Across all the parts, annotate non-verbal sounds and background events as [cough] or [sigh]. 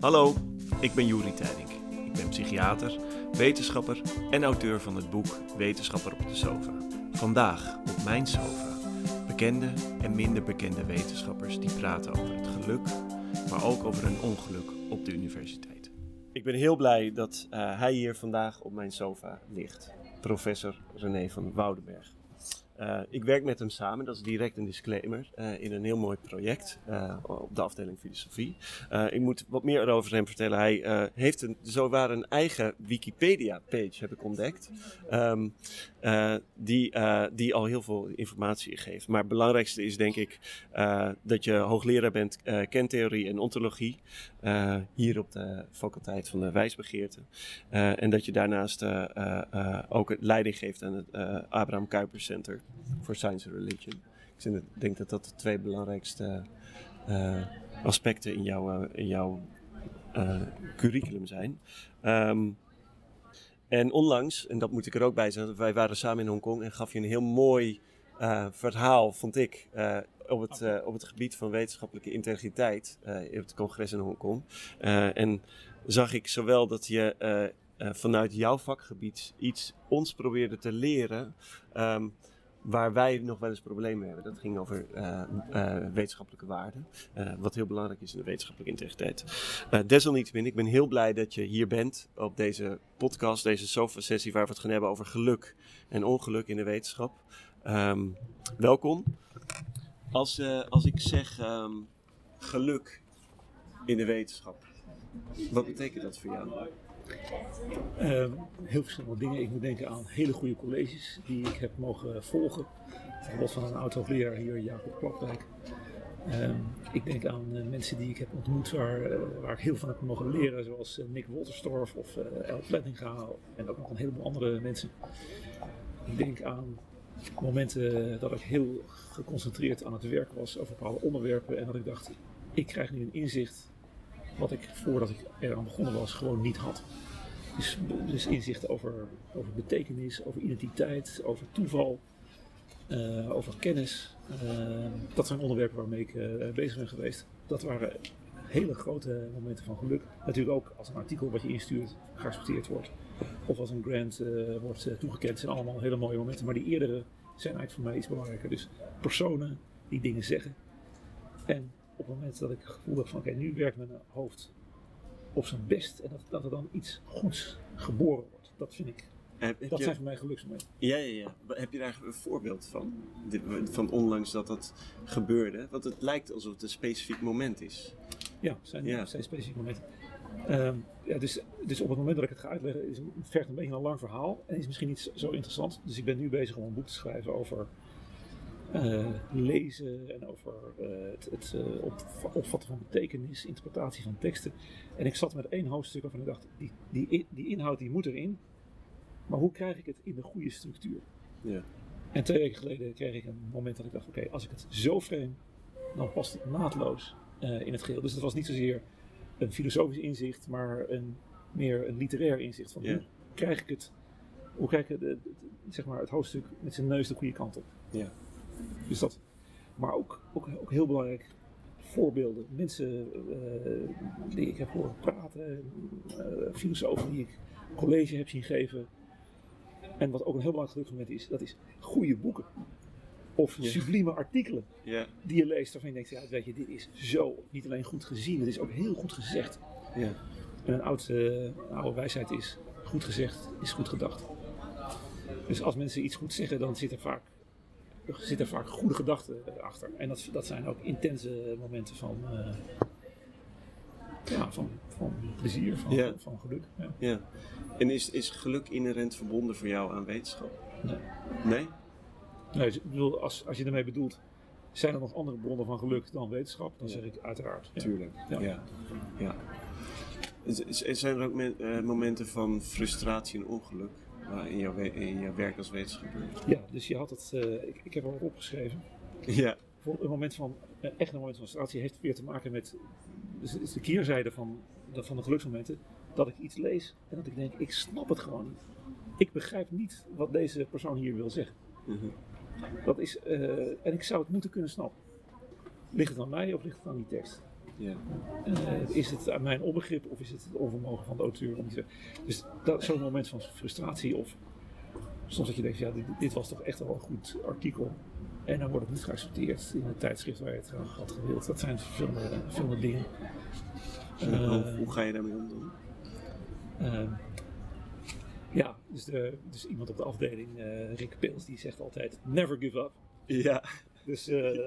Hallo, ik ben Juri Tijdink. Ik ben psychiater, wetenschapper en auteur van het boek Wetenschapper op de Sofa. Vandaag op mijn sofa bekende en minder bekende wetenschappers die praten over het geluk, maar ook over een ongeluk op de universiteit. Ik ben heel blij dat uh, hij hier vandaag op mijn sofa ligt, professor René van Woudenberg. Uh, ik werk met hem samen, dat is direct een disclaimer, uh, in een heel mooi project uh, op de afdeling filosofie. ik moet wat meer over hem vertellen. Hij heeft een, zowaar een eigen Wikipedia-page, heb ik ontdekt, um, die, die al heel veel informatie geeft. Maar het belangrijkste is denk ik dat je hoogleraar bent kentheorie en ontologie, hier op de faculteit van de wijsbegeerte. en dat je daarnaast ook leiding geeft aan het Abraham Kuyper Center voor Science and Religion. Ik denk dat dat de twee belangrijkste uh, aspecten in jouw, in jouw uh, curriculum zijn. Um, en onlangs, en dat moet ik er ook bij zeggen, wij waren samen in Hongkong en gaf je een heel mooi verhaal, vond ik, op, het, op het gebied van wetenschappelijke integriteit in het congres in Hongkong. en zag ik zowel dat je vanuit jouw vakgebied iets ons probeerde te leren. Um, waar wij nog wel eens problemen hebben. Dat ging over uh, uh, wetenschappelijke waarden. Uh, wat heel belangrijk is in de wetenschappelijke integriteit. desalniettemin, ik ben heel blij dat je hier bent op deze podcast, deze sofa-sessie, waar we het gaan hebben over geluk en ongeluk in de wetenschap. Um, welkom. Als, als ik zeg um, geluk in de wetenschap, wat betekent dat voor jou? Uh, heel verschillende dingen. Ik moet denken aan hele goede colleges die ik heb mogen volgen. Bijvoorbeeld van een oud-hoogleraar hier, Jacob Klapwijk. Uh, ik denk aan uh, mensen die ik heb ontmoet waar, waar ik heel van heb mogen leren, zoals Nick Wolterstorff of El Plettinga en ook nog een heleboel andere mensen. Ik denk aan momenten dat ik heel geconcentreerd aan het werk was over bepaalde onderwerpen en dat ik dacht, ik krijg nu een inzicht wat ik voordat ik eraan begonnen was gewoon niet had. Dus, dus inzichten over, over betekenis, over identiteit, over toeval, uh, over kennis. Uh, dat zijn onderwerpen waarmee ik uh, bezig ben geweest. Dat waren hele grote momenten van geluk. Natuurlijk ook als een artikel wat je instuurt geaccepteerd wordt. Of als een grant wordt toegekend. zijn allemaal hele mooie momenten. Maar die eerdere zijn eigenlijk voor mij iets belangrijker. Dus personen die dingen zeggen. En op het moment dat ik het gevoel heb van oké, nu werkt mijn hoofd op zijn best en dat, dat er dan iets goeds geboren wordt. Dat vind ik. Heb, heb dat je, zijn voor mij geluksmomenten. Ja, ja, ja. Heb je daar een voorbeeld van? Van onlangs dat dat gebeurde? Want het lijkt alsof het een specifiek moment is. Ja, zijn, ja. zijn specifieke momenten. Um, ja, dus, dus op het moment dat ik het ga uitleggen, is, vergt een beetje een lang verhaal en is misschien niet zo interessant. Dus ik ben nu bezig om een boek te schrijven over uh, lezen en over uh, het, het uh, op, opvatten van betekenis, interpretatie van teksten. En ik zat met één hoofdstuk waarvan ik dacht, die, die, die inhoud die moet erin, maar hoe krijg ik het in de goede structuur? Ja. En twee weken geleden kreeg ik een moment dat ik dacht, oké, okay, als ik het zo frame, dan past het naadloos in het geheel. Dus het was niet zozeer een filosofisch inzicht, maar een, meer een literair inzicht van hoe krijg ik het, hoe krijg ik het, zeg maar, het hoofdstuk met zijn neus de goede kant op. Ja. Dus dat, maar ook, ook, ook heel belangrijk, voorbeelden. Mensen uh, die ik heb horen praten, uh, filosofen die ik college heb zien geven. En wat ook een heel belangrijk geluksmoment is, dat is goede boeken. Of yeah. sublieme artikelen yeah. die je leest waarvan je denkt, ja, weet je, dit is zo niet alleen goed gezien, het is ook heel goed gezegd. Yeah. En een oude, uh, oude wijsheid is, goed gezegd is goed gedacht. Dus als mensen iets goed zeggen, dan zit er vaak er zitten vaak goede gedachten achter. En dat, dat zijn ook intense momenten van, uh, ja, van, van plezier, van, ja. van geluk. Ja. ja. En is, is geluk inherent verbonden voor jou aan wetenschap? Nee. Nee? Nee, ik bedoel, als, als je ermee bedoelt, zijn er nog andere bronnen van geluk dan wetenschap? Dan zeg ik uiteraard. Ja. Tuurlijk, ja. ja. Zijn er ook uh, momenten van frustratie en ongeluk? In, jouw, in jouw werk als wetenschapper. Ja, dus je had het, uh, ik, ik heb er opgeschreven. Ja. Voor een moment van, uh, echt een moment van frustratie heeft weer te maken met, dus het is de keerzijde van, van de geluksmomenten, dat ik iets lees en dat ik denk, ik snap het gewoon niet. Ik begrijp niet wat deze persoon hier wil zeggen. Mm -hmm. Dat is, uh, en ik zou het moeten kunnen snappen. Ligt het aan mij of ligt het aan die tekst? Ja. Eh, is het aan mijn onbegrip of is het het onvermogen van de auteur? Om te, dus dat, zo'n moment van frustratie of soms dat je denkt, ja, dit, dit, was toch echt wel een goed artikel. En dan wordt het niet geaccepteerd in het tijdschrift waar je het graag had gewild. Dat zijn verschillende, verschillende dingen. hoe, hoe, ga je daarmee om dan? Uh, ja, dus, de, dus iemand op de afdeling, uh, Rick Pils, die zegt altijd: never give up. Ja. Dus uh,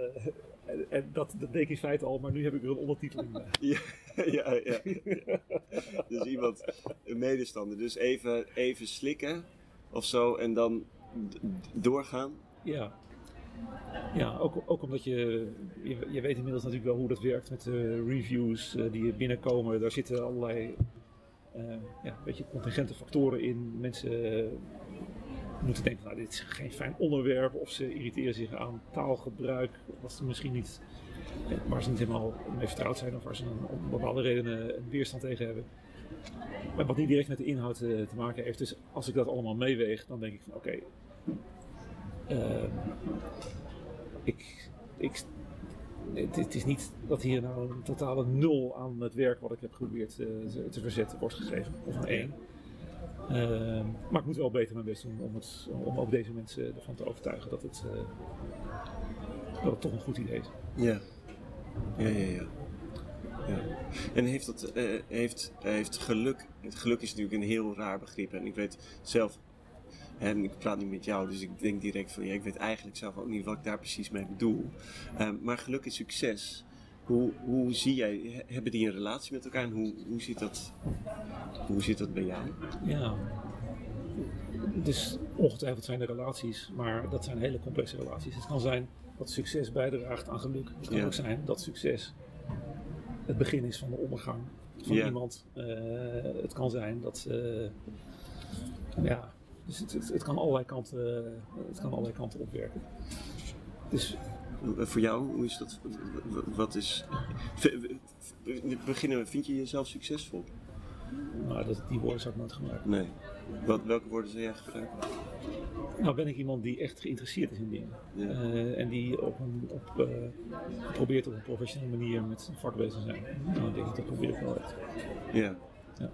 en, en dat, dat deed ik in feite al, maar nu heb ik er een ondertiteling. [laughs] Ja, ja, ja. dus iemand, een medestander. Dus even, even slikken of zo en dan doorgaan. Ja. Ja, ook, ook omdat je, je, je, weet inmiddels natuurlijk wel hoe dat werkt met de reviews uh, die binnenkomen. Daar zitten allerlei uh, ja, beetje contingente factoren in. Mensen moeten denken, nou dit is geen fijn onderwerp. Of ze irriteren zich aan taalgebruik. Wat ze misschien niet, waar ze niet helemaal mee vertrouwd zijn. Of waar ze om bepaalde redenen een weerstand tegen hebben. Maar wat niet direct met de inhoud uh, te maken heeft. Dus als ik dat allemaal meeweeg, dan denk ik van oké. Okay, ik, ik het, is niet dat hier nou een totale nul aan het werk wat ik heb geprobeerd uh, te verzetten wordt gegeven. Of een één. Uh, maar ik moet wel beter mijn best doen om, het, om ook deze mensen ervan te overtuigen dat het, uh, dat het toch een goed idee is. Ja, ja, ja. ja. ja. En heeft, dat, uh, heeft, heeft geluk, het geluk is natuurlijk een heel raar begrip. En ik weet zelf en ik praat niet met jou, dus ik denk direct van ja, ik weet eigenlijk zelf ook niet wat ik daar precies mee bedoel. Um, maar geluk en succes, hoe, hoe zie jij, hebben die een relatie met elkaar en hoe, hoe, zit, dat, hoe zit dat bij jou? Ja, dus ongetwijfeld zijn er relaties, maar dat zijn hele complexe relaties. Het kan zijn dat succes bijdraagt aan geluk. Het kan ja. ook zijn dat succes het begin is van de ondergang van ja. iemand. Uh, het kan zijn dat, uh, ja, dus het, het, het, kan allerlei kanten, het kan allerlei kanten opwerken. Dus, Voor jou, hoe is dat? Wat is. Beginnen, vind je jezelf succesvol? Nou, dat, die woorden zou ik nooit gebruiken. Nee. Wat, welke woorden zou jij gebruiken? Nou, ben ik iemand die echt geïnteresseerd is in dingen. Ja. Uh, en die op een, op, uh, probeert op een professionele manier met zijn vak bezig te zijn. Nou, ik denk dat dat probeer ik wel echt. Ja. ja.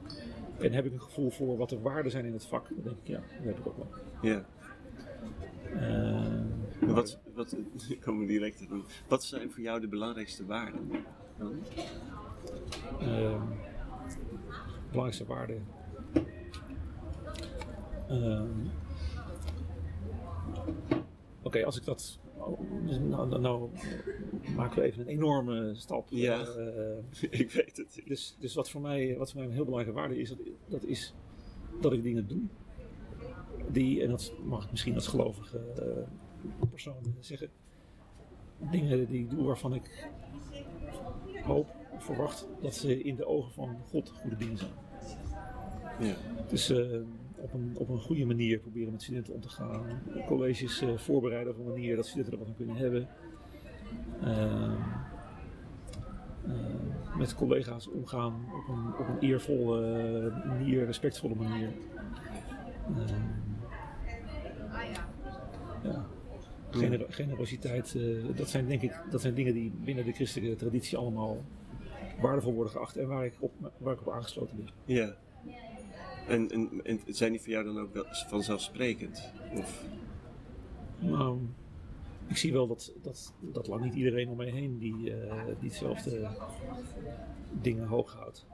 En heb ik een gevoel voor wat de waarden zijn in het vak? Dan denk ik, ja, dat heb ik ook wel. Ja. Uh, wat, wat, [laughs] ik kom direct. Wat zijn voor jou de belangrijkste waarden? Dan? Uh, belangrijkste waarden. Uh, Oké, okay, als ik dat. Nou, nou, nou, maken we even een enorme stap. Ja, uh, [laughs] ik weet het. Dus, dus wat, voor mij, wat voor mij een heel belangrijke waarde is, dat, dat is dat ik dingen doe. Die, en dat mag ik misschien als gelovige persoon zeggen. Dingen die ik doe waarvan ik hoop, verwacht dat ze in de ogen van God goede dingen zijn. Ja. Dus uh, op, een, op een goede manier proberen met studenten om te gaan. Colleges uh, voorbereiden op een manier dat studenten er wat aan kunnen hebben. Uh, met collega's omgaan op een, op een eervolle manier, respectvolle manier. Ehm, ja. Gener generositeit, uh, dat zijn denk ik dat zijn dingen die binnen de christelijke traditie allemaal waardevol worden geacht en waar ik op, waar ik op aangesloten ben. Ja. En, en, en zijn die voor jou dan ook wel vanzelfsprekend? Of? Nou, ik zie wel dat, dat, dat lang niet iedereen om mij heen die, uh, diezelfde dingen hoog houdt.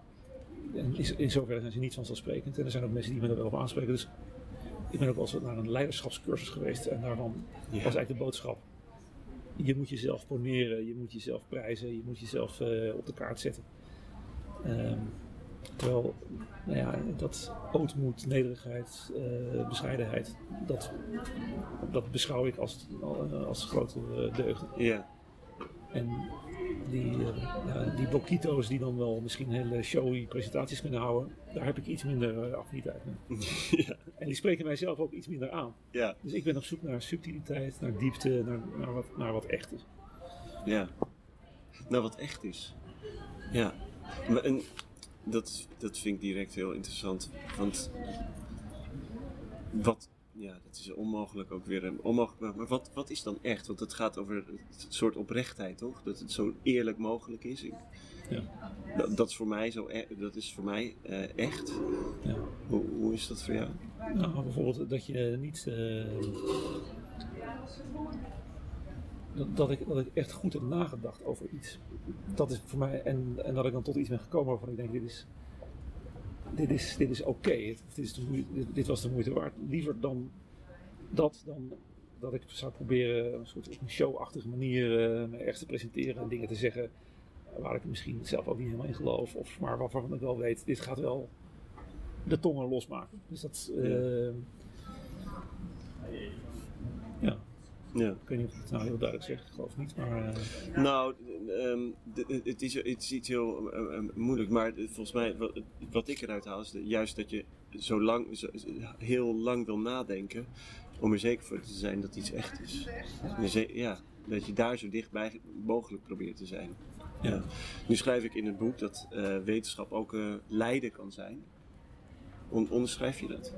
En in zoverre zijn ze niet vanzelfsprekend. En er zijn ook mensen die me er wel op aanspreken. Dus ik ben ook wel eens naar een leiderschapscursus geweest. En daarvan ja. was eigenlijk de boodschap. Je moet jezelf poneren, je moet jezelf prijzen, je moet jezelf uh, op de kaart zetten. Um, Terwijl, nou ja, dat ootmoed, nederigheid, uh, bescheidenheid, dat, dat beschouw ik als, als grote deugden. Ja. En die, uh, ja, die boquito's die dan wel misschien hele showy presentaties kunnen houden, daar heb ik iets minder uh, affiniteit mee. [laughs] ja. En die spreken mijzelf ook iets minder aan. Ja. Dus ik ben op zoek naar subtiliteit, naar diepte, naar, naar, wat, naar wat echt is. Ja. Naar wat echt is. Ja. Maar, en dat, dat vind ik direct heel interessant. Want wat, ja, dat is onmogelijk ook weer. Onmogelijk, maar wat, wat is dan echt? Want het gaat over het soort oprechtheid, toch? Dat het zo eerlijk mogelijk is. Ik, Ja. Dat, dat is voor mij zo, e- dat is voor mij eh, echt. Ja. Hoe, hoe is dat voor jou? Nou, bijvoorbeeld dat je niet. eh, dat, dat, ik, dat ik echt goed heb nagedacht over iets. Dat is voor mij. En, en dat ik dan tot iets ben gekomen waarvan ik denk: dit is. Dit is, dit is oké. Dit, dit, was de moeite waard. Liever dan dat dan dat ik zou proberen een soort showachtige manier eh me ergens te presenteren en dingen te zeggen waar ik misschien zelf ook niet helemaal in geloof. Of maar waarvan ik wel weet, dit gaat wel de tongen losmaken. Dus dat. eh, Ja. ik weet niet of ik het nou heel duidelijk zeg, ik geloof niet. Maar eh, Nou, ehm, d- het, is, het is iets heel eh, eh, moeilijk, maar volgens mij, wat, wat ik eruit haal, is juist dat je zo lang, zo, heel lang wil nadenken om er zeker voor te zijn dat iets echt is. Ze- Ja, dat je daar zo dichtbij mogelijk probeert te zijn. Ja. Nu schrijf ik in het boek dat eh, wetenschap ook eh, lijden kan zijn. On- onderschrijf je dat?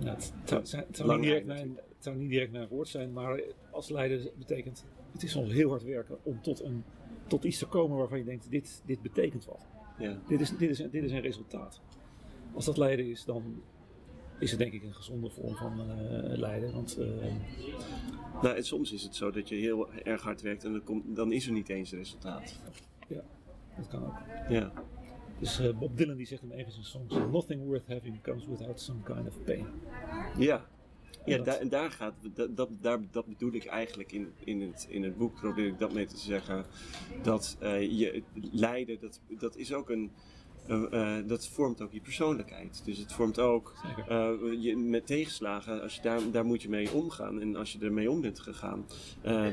Nou, het, zou, het zou- het zou Lang niet direct mijn, het zou niet direct mijn woord zijn, maar als leider betekent het is soms heel hard werken om tot, een, tot iets te komen waarvan je denkt: dit, dit betekent wat. Ja. Dit is, dit, is, dit is een resultaat. Als dat lijden is, dan is het denk ik een gezonde vorm van lijden. Want eh, Nou, en soms is het zo dat je heel erg hard werkt en dan, komt, dan is er niet eens resultaat. ja, dat kan ook. Ja. Dus eh, Bob Dylan die zegt in een van zijn songs: Nothing worth having comes without some kind of pain. Ja, ja dat- daar, en daar, gaat, dat, dat, daar, dat bedoel ik eigenlijk in, in, het, in het boek, probeer ik dat mee te zeggen. Dat eh, je lijden, dat, dat is ook een. Eh, eh, dat vormt ook je persoonlijkheid. Dus het vormt ook eh, je, met tegenslagen, als je daar, daar moet je mee omgaan. En als je ermee om bent gegaan,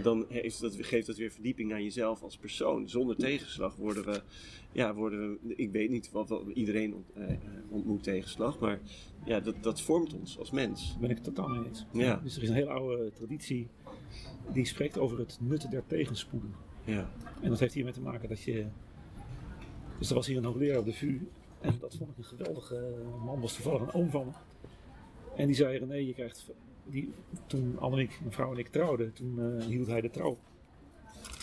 dan heeft dat, geeft dat weer verdieping aan jezelf als persoon. Zonder tegenslag worden we, ja, worden we, ik weet niet wat, wat iedereen ont- ontmoet tegenslag, maar ja, dat, dat vormt ons als mens. Daar ben ik het totaal mee eens. Ja. Dus er is een hele oude traditie die spreekt over het nut der tegenspoeden. Ja, En dat heeft hiermee te maken dat je. Dus er was hier een hoogleraar op de VU. En dat vond ik een geweldige man, was toevallig een oom van me. En die zei: René, je krijgt. Die, toen Annemiek, mijn vrouw en ik trouwden, toen eh, hield hij de trouw.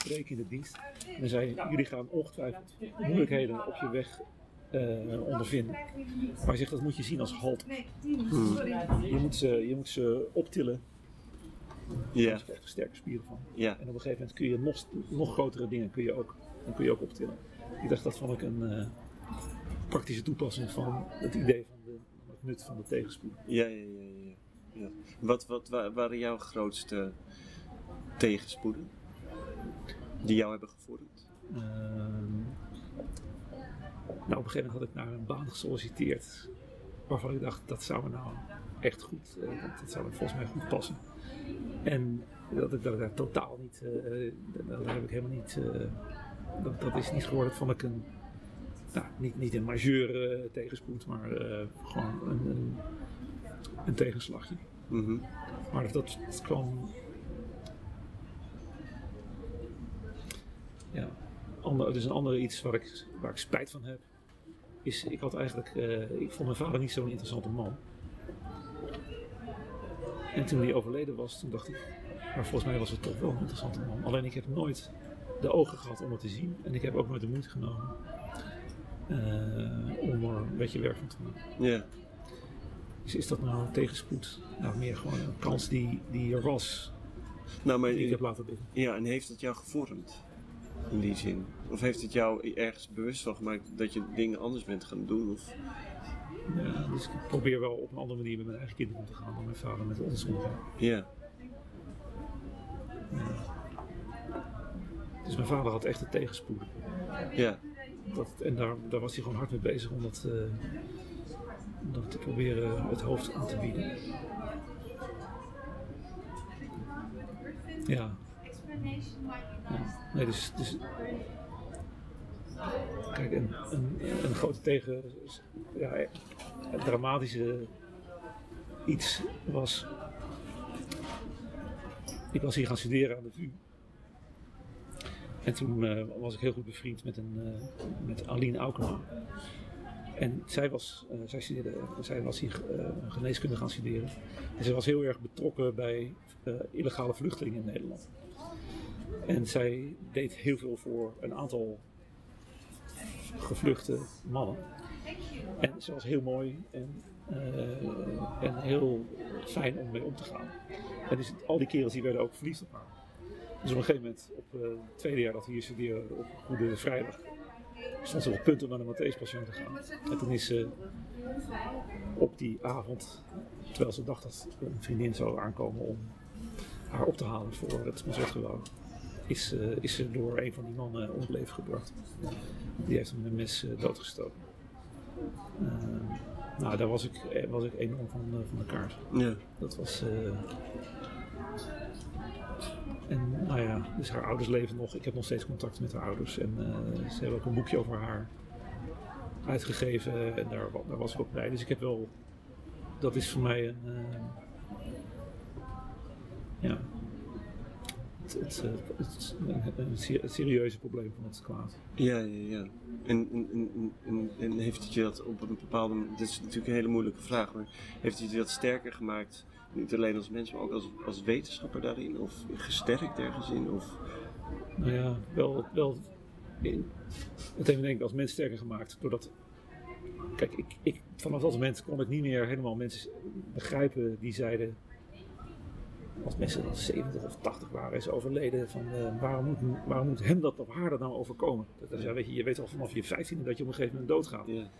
Preek in de dienst. En hij zei: Jullie gaan ongetwijfeld moeilijkheden op je weg eh, ondervinden. Maar hij zegt: Dat moet je zien als halt. Je moet ze, je moet ze optillen. ja, Daar krijg je sterke spieren van. ja. En op een gegeven moment kun je nog, nog grotere dingen kun je ook, dan kun je ook optillen. Ik dacht, dat vond ik een eh, praktische toepassing van het idee van de, het nut van de tegenspoed. Ja, ja, ja, ja. ja. Wat, wat wa- waren jouw grootste tegenspoeden? Die jou hebben gevormd? Ehm, nou, op een gegeven moment had ik naar een baan gesolliciteerd waarvan ik dacht, dat zou me nou echt goed, eh, dat, dat zou me volgens mij goed passen. En dat ik, dat daar totaal niet, eh, eh, dat, dat heb ik helemaal niet, dat, dat is niet geworden. Vond ik een, nou, niet, niet een majeur eh, tegenspoed, maar eh, gewoon een, een, een tegenslagje. Mhm. Maar dat, dat kwam. Ja, ander, dus een andere iets waar ik, waar ik spijt van heb. Is, ik had eigenlijk, eh, ik vond mijn vader niet zo'n interessante man. En toen hij overleden was, toen dacht ik, maar volgens mij was het toch wel een interessante man. Alleen ik heb nooit de ogen gehad om het te zien. En ik heb ook nooit de moeite genomen eh, om er een beetje werk van te maken. Ja, Dus is dat nou een tegenspoed? Nou, meer gewoon een kans die, die er was, nou, maar die ik heb laten liggen. ja, en heeft het jou gevormd? In die zin? Of heeft het jou ergens bewust van gemaakt dat je dingen anders bent gaan doen? Of... Ja, dus ik probeer wel op een andere manier met mijn eigen kinderen om te gaan dan mijn vader met ons omgaan. Ja, Dus mijn vader had echt een tegenspoed. ja, Dat, en daar, daar was hij gewoon hard mee bezig om dat, eh, om dat te proberen het hoofd aan te bieden. Ja, ja. Nee, dus, dus kijk, een, een, een grote tegen, ja, dramatische iets was. Ik was hier gaan studeren aan de VU. En toen eh, was ik heel goed bevriend met, een, eh, met Aline Aukema. En zij was, eh, zij, studeerde, zij was hier geneeskunde gaan studeren. En zij was heel erg betrokken bij illegale vluchtelingen in Nederland. En zij deed heel veel voor een aantal gevluchte mannen. En ze was heel mooi en, en heel fijn om mee om te gaan. En dus al die kerels die werden ook verliefd op haar. Dus op een gegeven moment, op eh, het tweede jaar dat we hier studeerden, op Goede Vrijdag, stond ze op het punt om naar de Matthäus Passion te gaan. En toen is ze op die avond, terwijl ze dacht dat een vriendin zou aankomen om haar op te halen voor het concertgebouw, is, eh, is ze door een van die mannen om het leven gebracht. Die heeft hem met een mes eh, doodgestoken. Eh, nou, daar was ik, eh, was ik enorm van, eh, van de kaart. Ja. Dat was. eh, En nou ja, dus haar ouders leven nog. Ik heb nog steeds contact met haar ouders. En eh, ze hebben ook een boekje over haar uitgegeven. En daar, daar was ik ook bij. Dus ik heb wel. Dat is voor mij een. eh, ja. Het, het, eh, het, het serieuze probleem van het kwaad. Ja, ja, ja. En, en, en, en, heeft het je dat op een bepaalde dit is natuurlijk een hele moeilijke vraag, maar heeft het je dat sterker gemaakt, niet alleen als mens, maar ook als, als wetenschapper daarin? Of gesterkt ergens in? Of, Nou ja, wel, wel in, het heeft me denk ik als mens sterker gemaakt. Doordat, kijk, ik, ik, vanaf dat moment kon ik niet meer helemaal mensen begrijpen die zeiden, als mensen dan 70 of 80 waren, is overleden, van eh, waarom, moet, waarom moet hem dat of haar dat nou overkomen? Dat, dat, ja, weet je, je weet al vanaf je 15e dat je op een gegeven moment doodgaat. ja.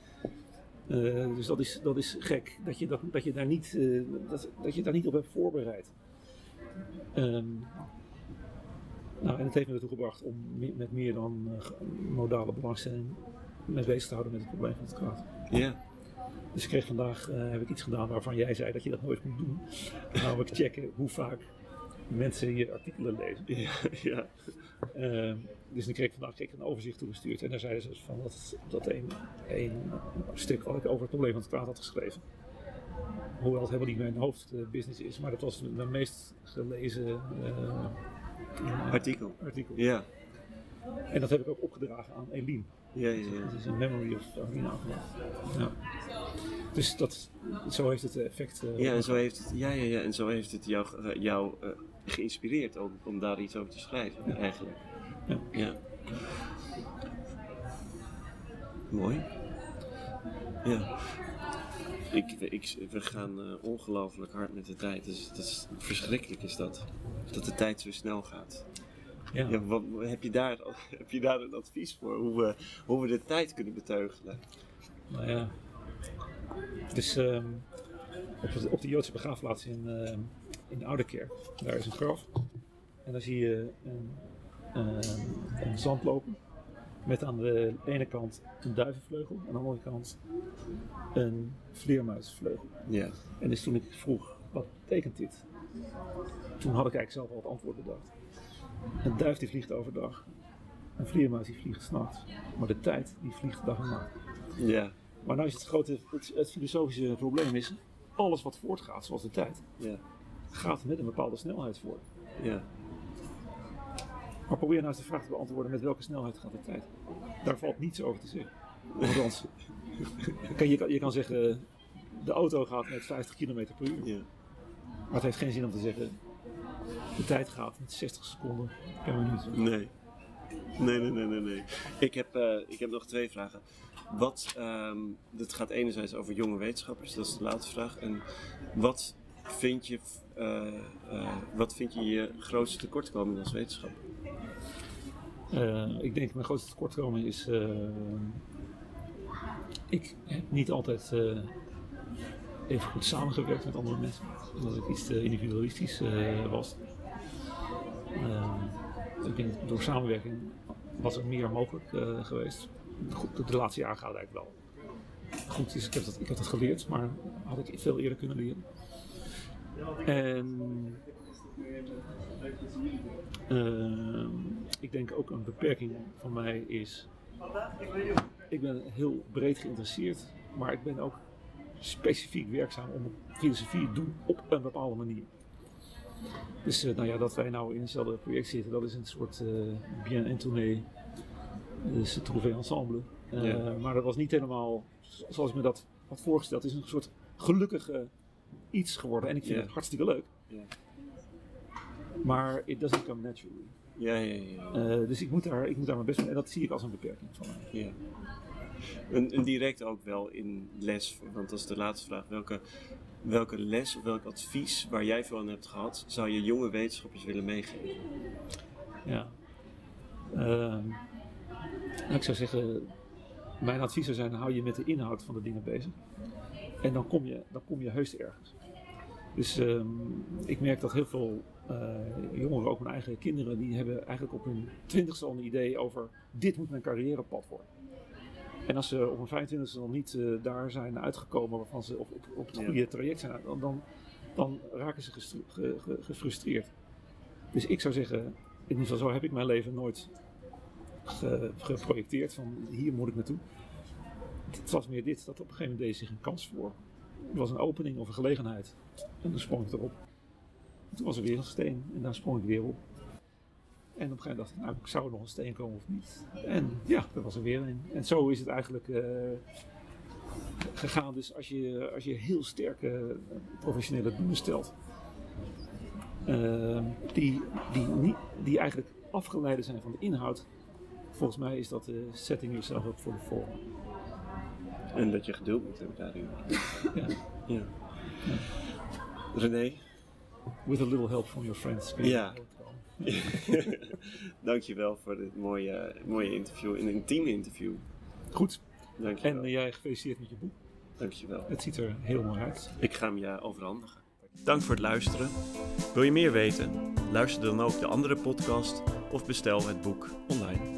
Eh, dus dat is, dat is gek, dat je, dat, dat, je daar niet, eh, dat, dat je daar niet op hebt voorbereid. Ehm, nou, en het heeft me ertoe gebracht om me- met meer dan eh, modale belangstelling me bezig te houden met het probleem van het kwaad. Ja, Dus ik kreeg vandaag heb ik iets gedaan waarvan jij zei dat je dat nooit moet doen. Namelijk checken hoe vaak mensen je artikelen lezen. ja, [laughs] ja. Ehm, dus dan kreeg ik vandaag kreeg ik een overzicht toegestuurd. En daar zeiden ze van dat, dat een, een stuk wat ik over het probleem van het kwaad had geschreven. Hoewel het helemaal niet mijn hoofdbusiness is, maar dat was mijn meest gelezen eh, Artikel. artikel. Ja, En dat heb ik ook opgedragen aan Eline. ja, ja. ja. Dat is een memory of afgelopen. Ja. Dus dat, zo heeft het effect. eh, Ja, en zo heeft het, ja, ja, ja, en zo heeft het jou, eh, geïnspireerd om, om daar iets over te schrijven, Ja. eigenlijk. Ja. ja. Mooi. Ja. Ik, ik, we gaan eh, ongelooflijk hard met de tijd. Dus dat is, verschrikkelijk is dat. Dat de tijd zo snel gaat. Ja. Ja, wat, heb, je daar, [laughs] heb je daar een advies voor? Hoe we, hoe we de tijd kunnen beteugelen? Nou ja. Dus ehm, op, de, op de Joodse begraafplaats in, ehm, in de Oude Kerk, daar is een graf. En daar zie je een, ehm, een zandloper met aan de ene kant een duivenvleugel, aan de andere kant een vleermuisvleugel. Ja. En dus toen ik vroeg, wat betekent dit? Toen had ik eigenlijk zelf al het antwoord bedacht. Een duif die vliegt overdag, een vleermuis die vliegt s'nachts. Maar de tijd die vliegt dag en nacht. Ja. Maar nou is het grote, het, het filosofische probleem is, alles wat voortgaat, zoals de tijd, Ja. Gaat met een bepaalde snelheid voort. Ja. Maar probeer nou eens de vraag te beantwoorden, met welke snelheid gaat de tijd? Daar valt niets over te zeggen. Althans, [laughs] je kan, je, kan, zeggen, de auto gaat met 50 km per uur. Ja. Maar het heeft geen zin om te zeggen, de tijd gaat met 60 seconden per minuut. Nee. Nee, nee, nee, nee, nee. Ik heb, eh, ik heb nog twee vragen. Wat, dit gaat enerzijds over jonge wetenschappers, dat is de laatste vraag. En wat vind je, eh, eh, wat vind je je grootste tekortkoming als wetenschapper? Eh, ik denk mijn grootste tekortkoming is. ik heb niet altijd even goed samengewerkt met andere mensen. Omdat ik iets te individualistisch was. Ik denk door samenwerking was er meer mogelijk geweest. Goed, de laatste jaren gaat eigenlijk wel. Goed, dus ik heb, dat, ik heb dat geleerd, maar had ik veel eerder kunnen leren. En Ehm, ik denk ook een beperking van mij is. Ik ben heel breed geïnteresseerd, maar ik ben ook specifiek werkzaam om filosofie te doen op een bepaalde manier. Dus eh, nou ja, dat wij nou in hetzelfde project zitten, dat is een soort eh, bien entonné, dus het trouvé ensemble. Ja. Maar dat was niet helemaal zoals ik me dat had voorgesteld. Het is een soort gelukkige iets geworden en ik vind het hartstikke leuk. Ja. Maar it doesn't come naturally. Ja, ja, ja. Uh, dus ik moet, daar, ik moet daar mijn best mee. En dat zie ik als een beperking van mij. Ja. En, en, direct ook wel in les, want dat is de laatste vraag. Welke, welke les of welk advies waar jij veel aan hebt gehad, zou je jonge wetenschappers willen meegeven? Ja. Uh, ik zou zeggen, mijn advies zou zijn, hou je met de inhoud van de dingen bezig. En dan kom je, dan kom je heus ergens. Dus um, ik merk dat heel veel uh, jongeren, ook mijn eigen kinderen, die hebben eigenlijk op hun twintigste al een idee over dit moet mijn carrièrepad worden. En als ze op hun 25ste nog niet uh, daar zijn uitgekomen waarvan ze op, op, op het goede traject zijn, dan, dan, dan raken ze ge, ge, gefrustreerd. Dus ik zou zeggen, in ieder geval zo heb ik mijn leven nooit ge, geprojecteerd van hier moet ik naartoe. Het was meer dit, dat op een gegeven moment deed zich een kans voor. Het was een opening of een gelegenheid. En dan sprong ik erop. En toen was er weer een steen en daar sprong ik weer op. En op een gegeven moment dacht ik, nou, zou er nog een steen komen of niet? En ja, er was er weer een. En zo is het eigenlijk uh, gegaan. Dus als je, als je heel sterke professionele doelen stelt, uh, die, die, die eigenlijk afgeleid zijn van de inhoud, volgens mij is dat uh, setting yourself up for the fall. En dat je geduld moet hebben daarin. ja. ja. René? With a little help from your friends. Ja. [laughs] Dankjewel voor dit mooie, mooie interview, een intiem interview. Goed. Dankjewel. En jij gefeliciteerd met je boek. Dankjewel. Het ziet er heel mooi uit. Ik ga hem je overhandigen. Dank voor het luisteren. Wil je meer weten? Luister dan ook de andere podcast of bestel het boek online.